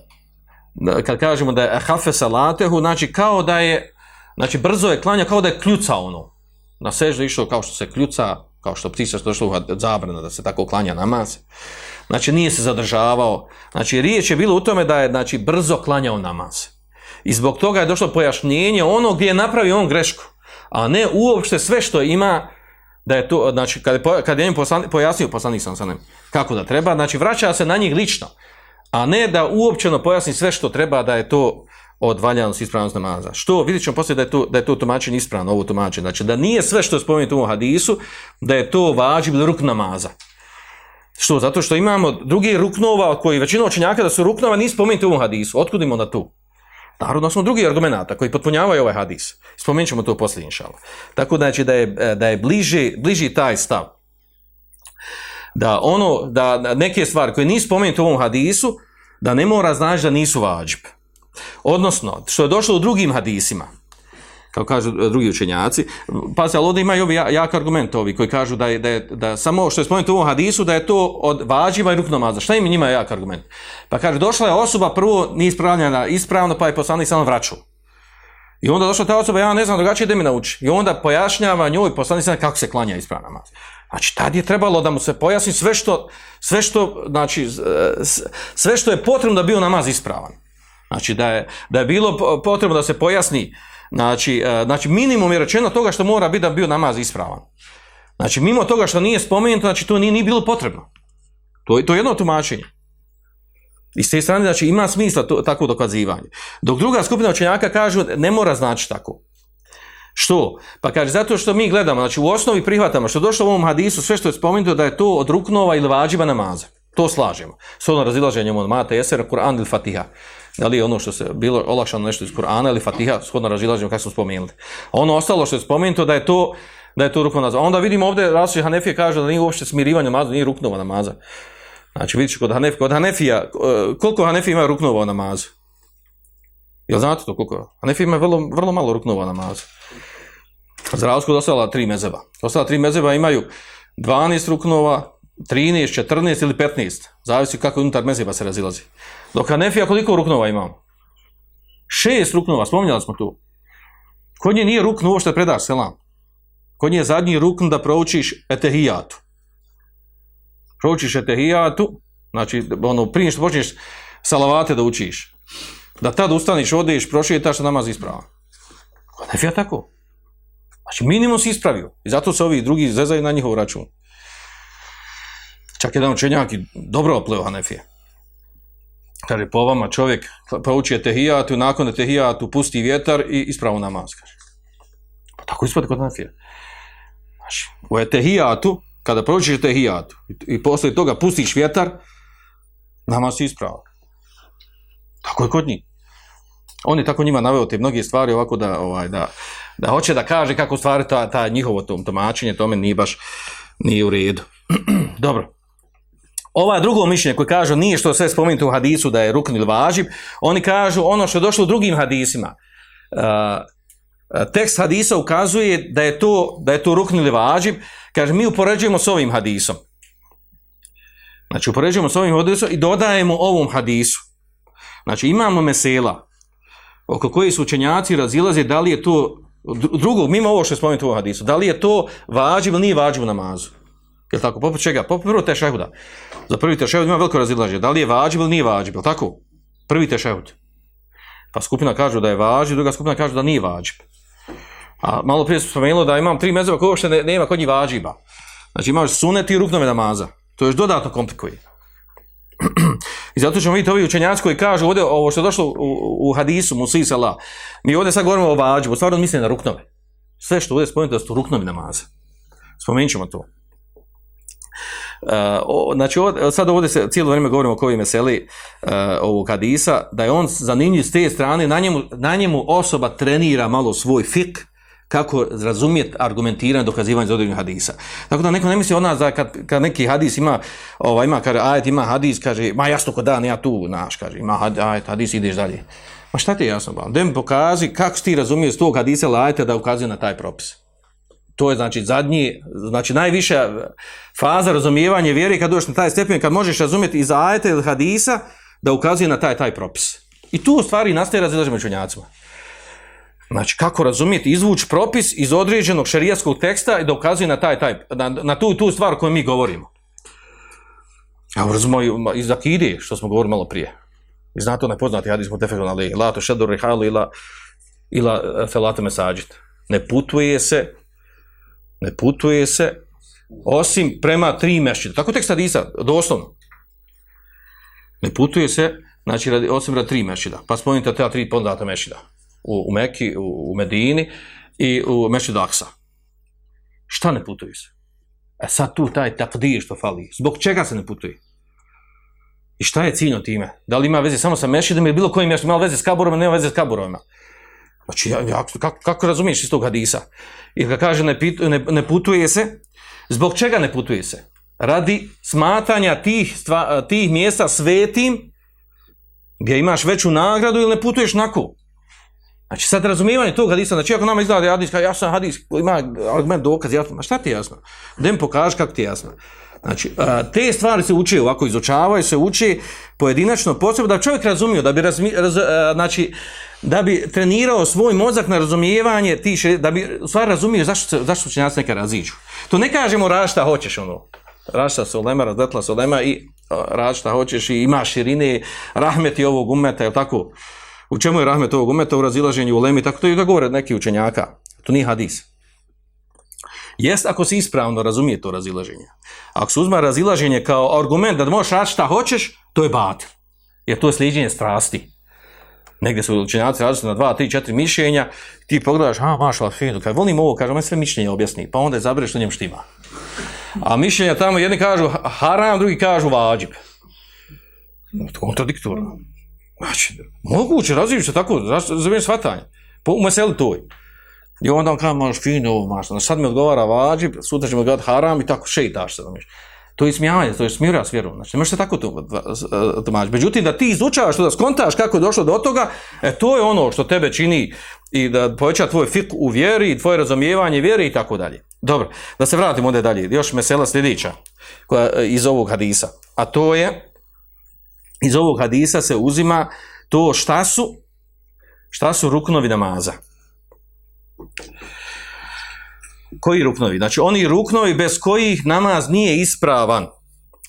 kad kažemo da je hafe salatehu, znači kao da je, znači brzo je klanja, kao da je kljuca ono. Na sežde išao kao što se kljuca, kao što ptica što došlo zabrana da se tako klanja namaz. Znači nije se zadržavao. Znači riječ je bilo u tome da je znači brzo klanjao namaz. I zbog toga je došlo pojašnjenje ono gdje je napravio on grešku. A ne uopšte sve što ima da je to, znači kad je, kad je im poslan, pojasnio poslanik sam sa njim kako da treba, znači vraća se na njih lično. A ne da uopćeno pojasni sve što treba da je to od valjanosti ispravnost namaza. Što vidjet ćemo poslije da je to, da je to tumačenje ispravno, ovo tumačenje. Znači da nije sve što je spomenuto u hadisu, da je to vađib ruk namaza. Što? Zato što imamo drugi ruknova koji većina učenjaka da su ruknova nije spomenuti u ovom hadisu. Otkud imamo na tu? Naravno, smo drugi argumenta koji potpunjavaju ovaj hadis. Spomenut ćemo to poslije inšala. Tako da, znači, da je, da je bliži, bliži taj stav. Da ono, da neke stvari koje nisu spomenuti u ovom hadisu, da ne mora znači da nisu vađib. Odnosno, što je došlo u drugim hadisima, kao kažu drugi učenjaci. Pa se, ali ovdje imaju ovi jak argument ovi koji kažu da je, da je da samo što je spomenuto u ovom hadisu, da je to od vađiva i ruknomaza. Šta im njima je jak argument? Pa kaže, došla je osoba prvo nije ispravljena ispravno, pa je poslanik samo vraćao. I onda došla ta osoba, ja ne znam drugačije da mi nauči. I onda pojašnjava njoj poslanik samo kako se klanja ispravna namaz. Znači, tad je trebalo da mu se pojasni sve što, sve što, znači, sve što je potrebno da bio namaz ispravan. Znači, da je, da je bilo potrebno da se pojasni Znači, e, znači minimum je rečeno toga što mora biti da bio namaz ispravan. Znači, mimo toga što nije spomenuto, znači to nije, nije bilo potrebno. To, je, to je jedno tumačenje. I s te strane, znači, ima smisla to, tako dokazivanje. Dok druga skupina učenjaka kažu, ne mora znači tako. Što? Pa kaže, zato što mi gledamo, znači u osnovi prihvatamo, što došlo u ovom hadisu, sve što je spomenuto da je to od ruknova ili vađiva namaza. To slažemo. S ono razilaženjem od Mata Jesera, Kur'an ili Fatiha da li ono što se bilo olakšano nešto iz Kur'ana ili Fatiha, shodno razilaženju kako smo spomenuli. Ono ostalo što je spomenuto da je to da je to rukno namaza. Onda vidimo ovdje Rasul Hanefije kaže da nije uopšte smirivanje namaza, nije ruknova namaza. Znači vidiš kod Hanefija, kod Hanefija, koliko Hanefija ima ruknova namaza? Jel znate to koliko? Hanefija ima vrlo, vrlo malo ruknova namaza. Za razliku od ostala tri mezeba. Ostala tri mezeba imaju 12 ruknova, 13, 14 ili 15. Zavisi kako unutar mezeba se razilazi. Dok Hanefija koliko ruknova imamo? Šest ruknova, spominjali smo tu. Kod nje nije ruknu ovo što predaš selam. Kod nje je zadnji rukn da proučiš etehijatu. Proučiš etehijatu, znači ono, prije što počneš salavate da učiš. Da tad ustaniš, odeš, prošetaš, namaz isprava. Hanefija tako. Znači minimum si ispravio. I zato se ovi drugi zezaju na njihov račun. Čak jedan učenjak i dobro opleo Hanefije. Kaže, po vama čovjek prouči etehijatu, nakon etehijatu pusti vjetar i ispravu namaz. Kaže. Pa tako ispati kod nafija. Znači, u etehijatu, kada proučiš etehijatu i, i poslije toga pustiš vjetar, namaz si ispravo. Tako je kod njih? On je tako njima naveo te mnoge stvari ovako da, ovaj, da, da hoće da kaže kako stvari ta, ta njihovo tom, tomačenje tome nije baš nije u redu. Dobro. Ova drugo mišljenje koje kažu nije što sve spomenuti u hadisu da je rukn ili važib, oni kažu ono što je došlo u drugim hadisima. Uh, tekst hadisa ukazuje da je to, da je to rukn ili važib, kaže mi upoređujemo s ovim hadisom. Znači upoređujemo s ovim hadisom i dodajemo ovom hadisu. Znači imamo mesela oko koji su učenjaci razilaze da li je to drugo, mimo ovo što je spomenuto u hadisu, da li je to vađiv ili nije vađiv u namazu. Je tako? Poput čega? Poput prvo tešehuda. Za prvi tešehud ima veliko razilaže. Da li je vađib ili nije vađib, Je tako? Prvi tešehud. Pa skupina kažu da je vađib, druga skupina kažu da nije vađib. A malo prije smo spomenuli da imam tri mezeba koje uopšte ne, nema kod njih vađiba. Znači imaš sunet i ruknove namaza. To još dodatno komplikuje. I zato ćemo vidjeti ovi učenjaci koji kažu ovdje, ovo što je došlo u, u hadisu, Musi Salah, mi ovdje sad govorimo o vađibu, stvarno mislim na ruknove. Sve što ovdje spomenuti da su ruknovi namaza. Spomenut ćemo to. Uh, o, znači, ovdje, sad ovdje se cijelo vrijeme govorimo o kojoj meseli uh, eh, ovog hadisa, da je on zanimljiv s te strane, na njemu, na njemu osoba trenira malo svoj fik, kako razumjeti argumentiranje dokazivanje za određenih hadisa. Tako da neko ne misli od nas da kad, kad neki hadis ima, ovaj, ima, kaže, ajet ima hadis, kaže, ma jasno ko dan, ja tu, naš, kaže, ima ajet, hadis, ideš dalje. Ma šta ti je jasno, ba? Da mi pokazi kako ti razumiješ tog hadisa ili ajeta da ukazuje na taj propis. To je znači zadnji, znači najviša faza razumijevanja vjere kad dođeš na taj stepen, kad možeš razumjeti iz ajeta ili hadisa da ukazuje na taj taj propis. I tu u stvari nastaje razilaženje među njacima. Znači, kako razumijeti, izvući propis iz određenog šarijaskog teksta i da ukazuje na, taj, taj, na, na tu, tu stvar koju mi govorimo. Ja razumiju iz akide, što smo govorili malo prije. I znate onaj poznati hadis mu tefekon, ali la to šedur rihalu ila, ila e, felate mesađit. Ne putuje se, ne putuje se, osim prema tri mešćida. Tako tekst hadisa, doslovno. Ne putuje se, znači, radi, osim radi tri mešćida. Pa spomenite te tri pondata mešćida u, u Meki, u, u Medini i u mešćidu Aksa. Šta ne putuje se? E sad tu taj takdir što fali. Zbog čega se ne putuje? I šta je ciljno time? Da li ima veze samo sa Mešćidom ili bilo kojim mješćom? Ima veze s kaburovima, nema veze s kaburovima. Znači, ja, ja, kako, kako razumiješ iz tog hadisa? I kad kaže ne, pit, ne, ne putuje se, zbog čega ne putuje se? Radi smatanja tih, stva, tih mjesta svetim, gdje imaš veću nagradu ili ne putuješ nako. Znači sad razumijevanje tog hadisa, znači ako nama izgleda hadis, ja sam hadis, ima argument dokaz, jasno, ma šta ti je jasno? Da mi pokaži kako ti je jasno. Znači, te stvari se uče, ovako izučavaju, se uče pojedinačno posebno, da čovjek razumio, da bi, razmi, raz, znači, da bi trenirao svoj mozak na razumijevanje, tiše, da bi stvar razumio zašto, se, zašto će nas neka raziđu. To ne kažemo rad šta hoćeš, ono, rašta se olema, razdetla se olema i rašta hoćeš i ima širine, rahmeti ovog umeta, je tako? U čemu je rahmet ovog umeta u razilaženju u lemi, tako to i da govore neki učenjaka. To nije hadis. Jest ako se ispravno razumije to razilaženje. Ako se uzma razilaženje kao argument da možeš raditi šta hoćeš, to je batil. Jer to je sliđenje strasti. Negdje su učenjaci različiti na dva, tri, četiri mišljenja, ti pogledaš, a, mašala, fino, kad volim ovo, kažem, sve mišljenje objasni, pa onda je zabereš što njem štima. A mišljenja tamo, jedni kažu haram, drugi kažu vađib. Kontradiktorno. Znači, moguće, razviju se tako, za shvatanje. Po, u meseli toj. I onda on kaže, možeš fino ovo, maš, sad mi odgovara vađib, sutra ćemo odgovarati haram i tako šeitaš se, znaš. To je smijanje, to je smirja s vjerom. Znači, ne možeš se tako e, tumačiti. Međutim, da ti izučavaš, da skontaš kako je došlo do toga, e, to je ono što tebe čini i da poveća tvoj fik u vjeri, tvoje razumijevanje vjeri i tako dalje. Dobro, da se vratimo onda dalje. Još mesela sljedeća koja, e, iz ovog hadisa. A to je, iz ovog hadisa se uzima to šta su šta su ruknovi namaza. Koji ruknovi? Znači oni ruknovi bez kojih namaz nije ispravan.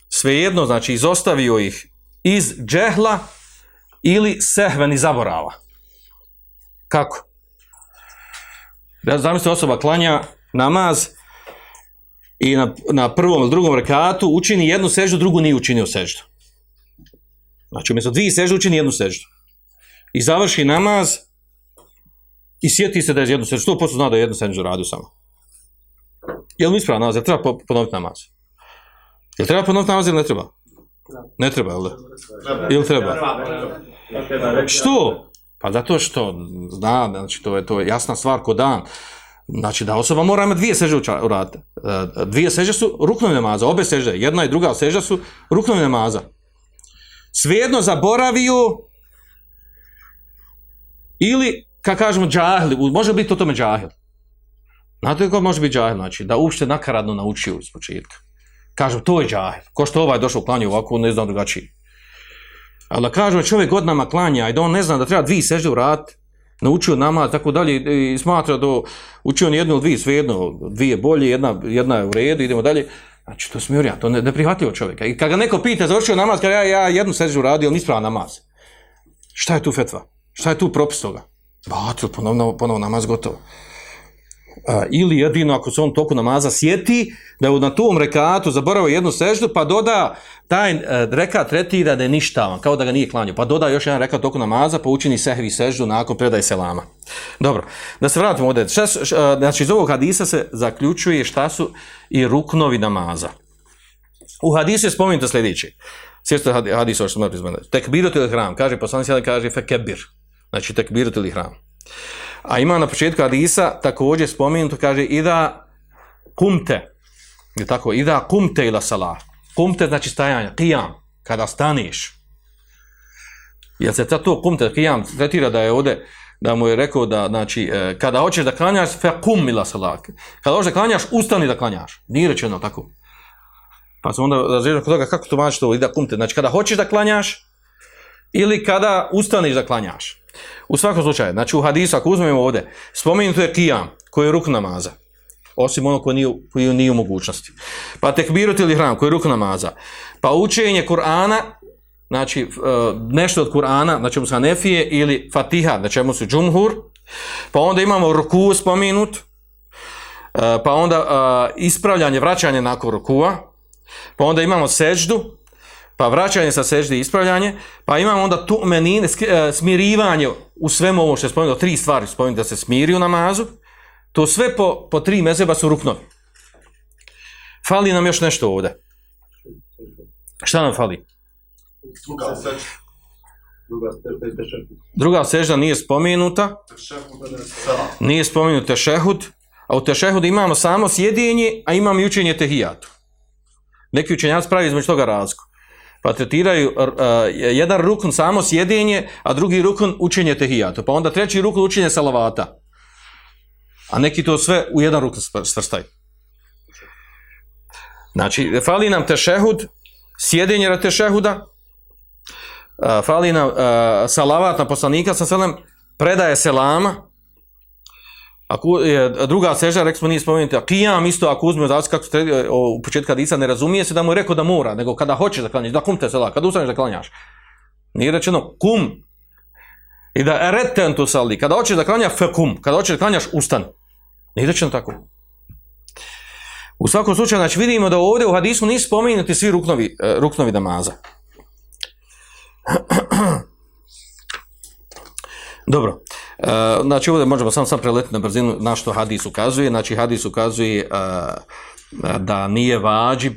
Svejedno, znači izostavio ih iz džehla ili sehveni zaborava. Kako? Da zamislite osoba klanja namaz i na, na prvom ili drugom rekatu učini jednu seždu, drugu nije učinio seždu. Znači, umjesto dvije sežde učini jednu seždu. I završi namaz i sjeti se da je jednu seždu. sto posto zna da je jednu seždu radio samo? Je li mi ispravo namaz? Je li treba ponoviti namaz? Je li treba ponoviti namaz ili ne treba? Ne treba, ali? Ili treba? Što? Pa zato što, zna, znači to je, to je jasna stvar ko dan. Znači da osoba mora imati dvije seže uraditi. E, Dvije seže su ruknovi namaza, obe seže, jedna i druga seža su ruknovi namaza. Svejedno zaboravio ili, kad kažemo džahil, može biti to tome džahil. Znate ko može biti džahil? Znači da uopšte nakaradno naučio iz početka. Kažem, to je džahil. Ko što ovaj došao u klanju ovako, ne znam drugačiji. Ali da kažem, čovjek godinama klanja i da on ne zna da treba dvije sežde uraditi, naučio namaz, tako dalje, i smatra da učio on jednu ili dvije, svejedno, dvije bolje, jedna, jedna je u redu, idemo dalje. Znači, to smirja, to ne, ne prihvatio čovjeka. I kad ga neko pita, završio namaz, kada ja, ja jednu seždu uradio, on isprava namaz. Šta je tu fetva? Šta je tu propis toga? Batil, ponovno, ponovno namaz gotovo. A, ili jedino ako se on toku namaza sjeti da je na tom rekatu zaboravio jednu seždu pa doda taj e, rekat tretira da je ništavan kao da ga nije klanio pa doda još jedan rekat toku namaza pa učini sehvi seždu nakon predaje selama. Dobro, da se vratimo ovdje. Šta, šta, znači iz ovog hadisa se zaključuje šta su i ruknovi namaza. U hadisu je spomenuto sljedeće. Sjećate hadisa što smo napisali tekbirut ili hram kaže poslanik kaže fekebir znači tekbirut ili hram A ima na početku Hadisa također spomenuto, kaže, ida kumte, je tako, ida kumte ila salah. Kumte znači stajanje, qiyam, kada staniš. Jel se to kumte, qiyam, tretira da je ovdje, da mu je rekao da, znači, e, kada hoćeš da klanjaš, fe kum ila salah. Kada hoćeš da klanjaš, ustani da klanjaš. Nije rečeno tako. Pa se onda razređeno kod toga kako to mači to, ida kumte. Znači, kada hoćeš da klanjaš, ili kada ustaniš da klanjaš. U svakom slučaju, znači u hadisu, ako uzmemo ovdje, spomenuto je kijam, koji je ruk namaza, osim ono koji nije, koji nije u mogućnosti. Pa tekbirut ili hram, koji je ruk namaza. Pa učenje Kur'ana, znači e, nešto od Kur'ana, na čemu su Hanefije, ili Fatiha, na čemu su Džumhur. Pa onda imamo ruku spomenut, e, pa onda e, ispravljanje, vraćanje nakon rukua, pa onda imamo seđdu, pa vraćanje sa sežde ispravljanje, pa imamo onda tu menine, e, smirivanje u svemu ovo što je spomenuto, tri stvari spomenuto da se smiri u namazu, to sve po, po tri mezeba su ruknovi. Fali nam još nešto ovdje. Šta nam fali? Druga sežda nije spomenuta. Nije spomenuta šehud. A u tešehud imamo samo sjedinje, a imamo i učenje tehijatu. Neki učenjac pravi između toga razliku pa tretiraju uh, e, jedan rukun samo sjedinje, a drugi rukun učenje tehijata. Pa onda treći rukun učenje salavata. A neki to sve u jedan rukun svrstaju. Znači, fali nam tešehud, sjedinje na tešehuda, uh, fali nam uh, salavat na poslanika sa selem, predaje selama, Ako je druga seža, rekli smo nije spomenuti, a kijam isto ako uzme zavisi kako se e, u početku hadisa ne razumije se da mu je rekao da mora, nego kada hoće da klanjaš, da kum te sela, kada ustaneš da klanjaš. Nije rečeno kum i da ereten tu sali, kada hoćeš da klanja fe kum, kada hoćeš da klanjaš ustan. Nije rečeno tako. U svakom slučaju, znači vidimo da ovdje u hadisu nisu spomenuti svi ruknovi, e, ruknovi namaza. Dobro. Uh, znači ovdje možemo samo sam preletiti na brzinu na što hadis ukazuje. Znači hadis ukazuje uh, da nije vađib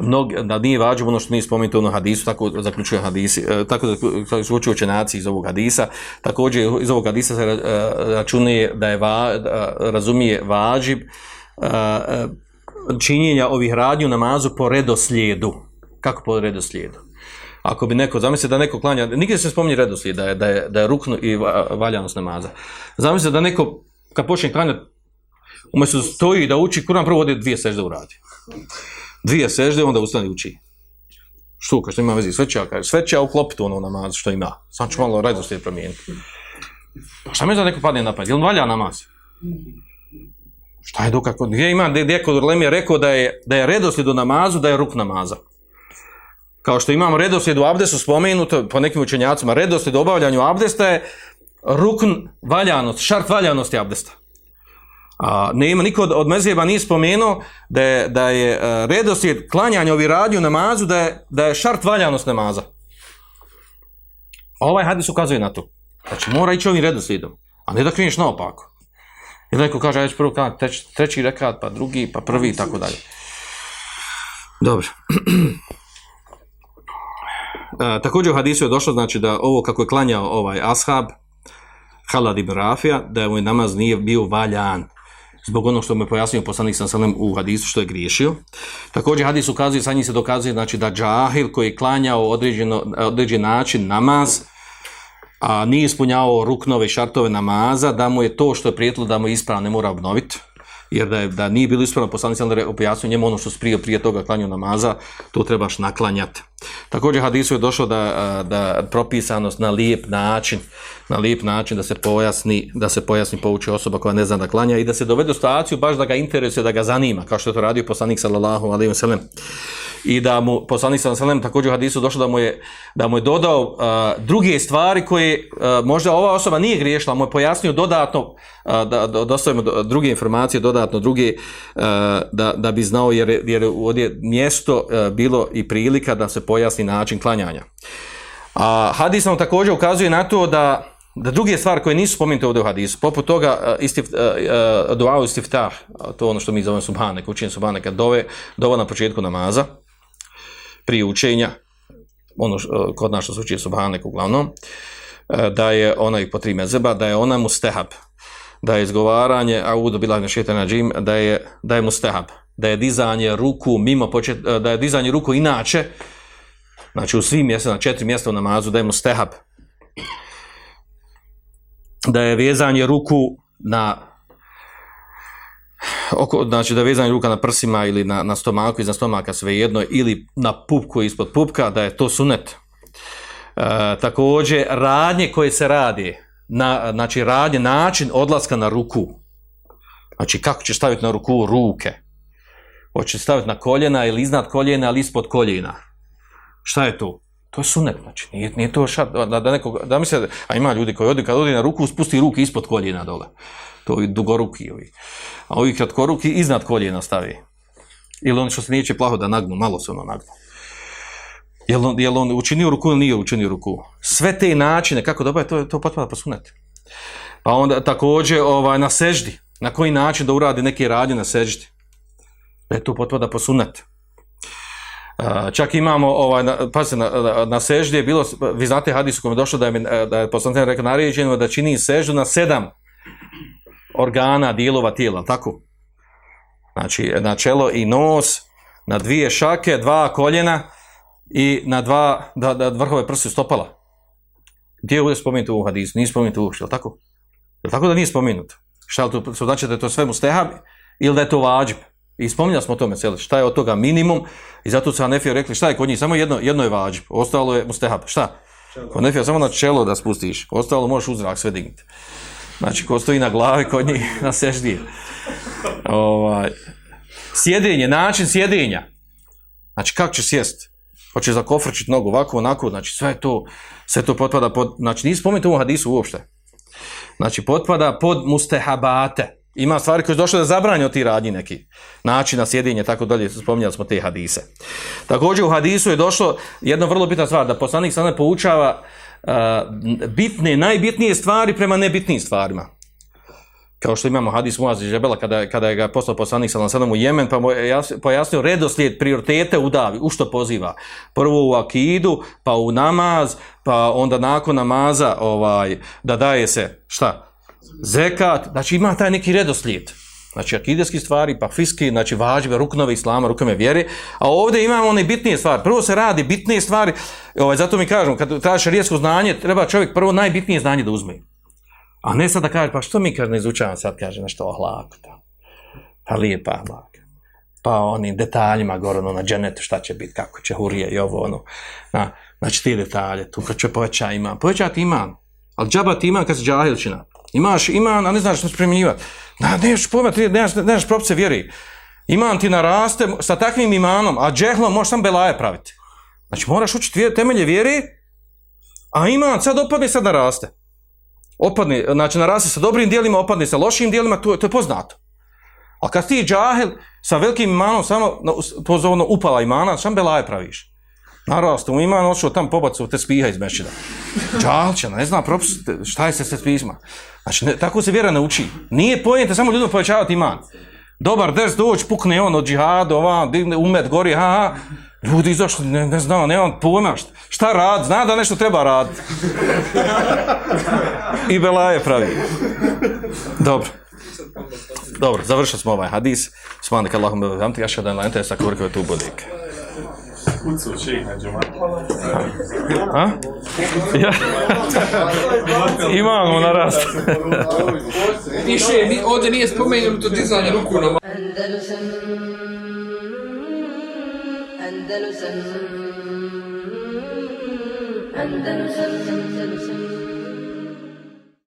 Mnog, da nije vađib ono što nije spomenuto ono hadisu, tako zaključuje hadisi, uh, e, tako zaključuje učenaci iz ovog hadisa. Također iz ovog hadisa se računuje da je va, uh, razumije vađib uh, činjenja ovih radnju namazu po redoslijedu. Kako po redoslijedu? Ako bi neko, zamislio da neko klanja, nikad se spominje redoslijed, da je, da je, da je rukno i valjanost namaza. Zamislite da neko, kad počne klanjati, umjesto stoji da uči, Kur'an prvo ode dvije sežde uradi. Dvije sežde, onda ustane uči. Što, kao što ima vezi, sveća, kaže, sveća uklopiti ono namaz što ima. Sam ću malo redoslijed promijeniti. Pa šta mi da neko padne napad? Je Jel valja namaz? Šta je dokako? Gdje ima, gdje je kod Lemije rekao da je, da je redoslijed u namazu, da je ruk namaza kao što imamo redoslijed u abdestu spomenuto po nekim učenjacima, redoslijed u obavljanju abdesta je rukn valjanost, šart valjanosti abdesta. A, nema niko od, od mezijeba nije spomenuo da je, da je e, redoslijed klanjanja ovi radnju namazu, da je, da je šart valjanost namaza. Ovaj hadis ukazuje na to. Znači mora ići ovim redoslijedom, a ne da kreneš naopako. I neko kaže, ja ću prvo kanat, treći, treći rekat, pa drugi, pa prvi i tako dalje. Dobro. Također u hadisu je došlo znači da ovo kako je klanjao ovaj ashab Halad ibn Rafija, da mu je namaz nije bio valjan zbog onog što mu je pojasnio poslanik sam salem u hadisu što je griješio. Također hadis ukazuje, sa njim se dokazuje znači da džahil koji je klanjao određeno, određen način namaz, a nije ispunjavao ruknove i šartove namaza, da mu je to što je prijetilo da mu je ispravno ne mora obnoviti jer da je, da nije bilo ispravno poslanik sam da pojasnio njemu ono što se prije, prije toga klanjao namaza, to trebaš naklanjati. Također hadisu je došlo da, da propisanost na lijep način, na lijep način da se pojasni, da se pojasni pouči osoba koja ne zna da klanja i da se dovede u situaciju baš da ga interesuje, da ga zanima, kao što je to radio poslanik sallallahu alejhi ve sellem. I da mu poslanik sallallahu alejhi ve sellem također u hadisu došlo da mu je da mu je dodao uh, druge stvari koje uh, možda ova osoba nije griješila, mu je pojasnio dodatno uh, da, da dostavimo druge informacije, dodatno druge uh, da, da bi znao jer jer ovdje mjesto uh, bilo i prilika da se pojasni način klanjanja. A hadis nam također ukazuje na to da da druge stvari koje nisu spomenute ovdje u hadisu, poput toga e, istif, uh, e, uh, e, dua istiftah, to ono što mi zovemo subhanek, učenje subhaneka, dove, dova na početku namaza, prije učenja, ono š, kod nas što se učije subhanek uglavnom, da je ona i po tri mezeba, da je ona mustehab, da je izgovaranje, a uvodu bila na šetana džim, da je, da je mustehab, da je dizanje ruku mimo počet, da je dizanje ruku inače, znači u svim mjestima, na četiri mjesta u namazu, da je mustehab, da je vezanje ruku na oko, znači da je vezanje ruka na prsima ili na, na stomaku iznad stomaka svejedno ili na pupku ispod pupka, da je to sunet. E, također, radnje koje se radi, na, znači radnje, način odlaska na ruku, znači kako ćeš staviti na ruku ruke, hoćeš staviti na koljena ili iznad koljena ili ispod koljena. Šta je to? To je sunet, znači, nije, nije to šat, da, da, neko, da misle, a ima ljudi koji odi, kad odi na ruku, spusti ruke ispod koljena dole. To ovi dugoruki, ovi. A ovi kratkoruki iznad koljena stavi. Ili on što se neće plaho da nagnu, malo se ono nagnu. Jel on, jel on učinio ruku ili nije učinio ruku? Sve te načine, kako da je, to, to potpada po sunet. Pa onda također ovaj, na seždi, na koji način da uradi neke radnje na seždi. Da je to potpada po sunet. Uh, čak imamo ovaj pa se na, na, na seždi je bilo vi znate hadis kome došlo da je e, da je poslanik rekao naređeno da čini seždu na sedam organa dijelova tijela tako? Znači na čelo i nos na dvije šake dva koljena i na dva da, da vrhove prsi stopala. Gdje je ovdje spomenuto u hadisu? Nije spomenuto uopšte je tako? Je tako da nije spomenuto? Šta to znači da je to sve mustehab ili da je to vađb? I spominjali smo o tome, cijeli, šta je od toga minimum, i zato su Hanefija rekli, šta je kod njih, samo jedno, jedno je vađib, ostalo je mustehab, šta? Kod Hanefija samo na čelo da spustiš, ostalo možeš uzrak sve dignuti. Znači, ko stoji na glavi, kod njih na seždije. Ovaj, sjedenje, način sjedenja. Znači, kako će sjest? Hoće zakofrčiti nogu ovako, onako, znači, sve to, sve to potpada pod, znači, nisi spomenuti u hadisu uopšte. Znači, potpada pod mustehabate. Ima stvari koje su došle da zabranje od ti radnji neki. Načina sjedinje, tako dalje, spominjali smo te hadise. Također u hadisu je došlo jedna vrlo bitna stvar, da poslanik sada poučava uh, bitne, najbitnije stvari prema nebitnim stvarima. Kao što imamo hadis Muaz i Žebela kada, kada je ga poslao poslanik sa Lansanom u Jemen, pa mu je pojasnio redoslijed prioritete u davi, u što poziva. Prvo u akidu, pa u namaz, pa onda nakon namaza ovaj da daje se, šta? Zekat, znači ima taj neki redoslijed. Znači akideski stvari, pa fiski, znači vađbe, ruknove islama, rukame vjere. A ovdje imamo one bitnije stvari. Prvo se radi bitnije stvari, ovaj, zato mi kažemo, kad tražiš rijesko znanje, treba čovjek prvo najbitnije znanje da uzme. A ne sad da kaže, pa što mi kaže, ne izučavam sad, kaže nešto o hlaku, ta. pa lijepa hlaka. Pa onim detaljima, gore ono, na dženetu, šta će biti, kako će hurije i ovo, ono. Na, znači ti detalje, tu kad će poveća iman. Povećati iman, ali džabati iman kad se džahilčina. Imaš iman, a ne znaš što primjenjivati. Da, nemaš pojma, ti nemaš, nemaš propice vjeri. Iman ti naraste sa takvim imanom, a džehlom možeš sam belaje praviti. Znači, moraš učiti vjer, temelje vjeri, a iman sad opadne, sad naraste. Opadne, znači, naraste sa dobrim dijelima, opadne sa lošim dijelima, to, to je poznato. A kad ti džahel sa velikim imanom, samo pozovno upala imana, sam belaje praviš. Narasto mu iman, odšao tam pobacu te spiha iz mešćina. Džalčana, ne zna propis, šta je se se spisma. Znači, ne, tako se vjera nauči. Nije pojente samo ljudima povećavati iman. dobar ders doć, pukne on od džihada, ova, digne, umet gori, ha, ha. Ljudi izašli, ne, ne znam, nemam pojma, šta, šta rad, zna da nešto treba raditi. I belaje pravi. Dobro. Dobro, završili smo ovaj hadis. Smanik Allahumma bihamdika ashhadu an la ilaha illa anta astaghfiruka wa atubu ilaik. Kucu šejh na džumat. A? Ja. Imamo na rast. Piše, ni, ovdje nije spomenuto dizanje ruku na Andalusam Andalusam Andalusam Andalusam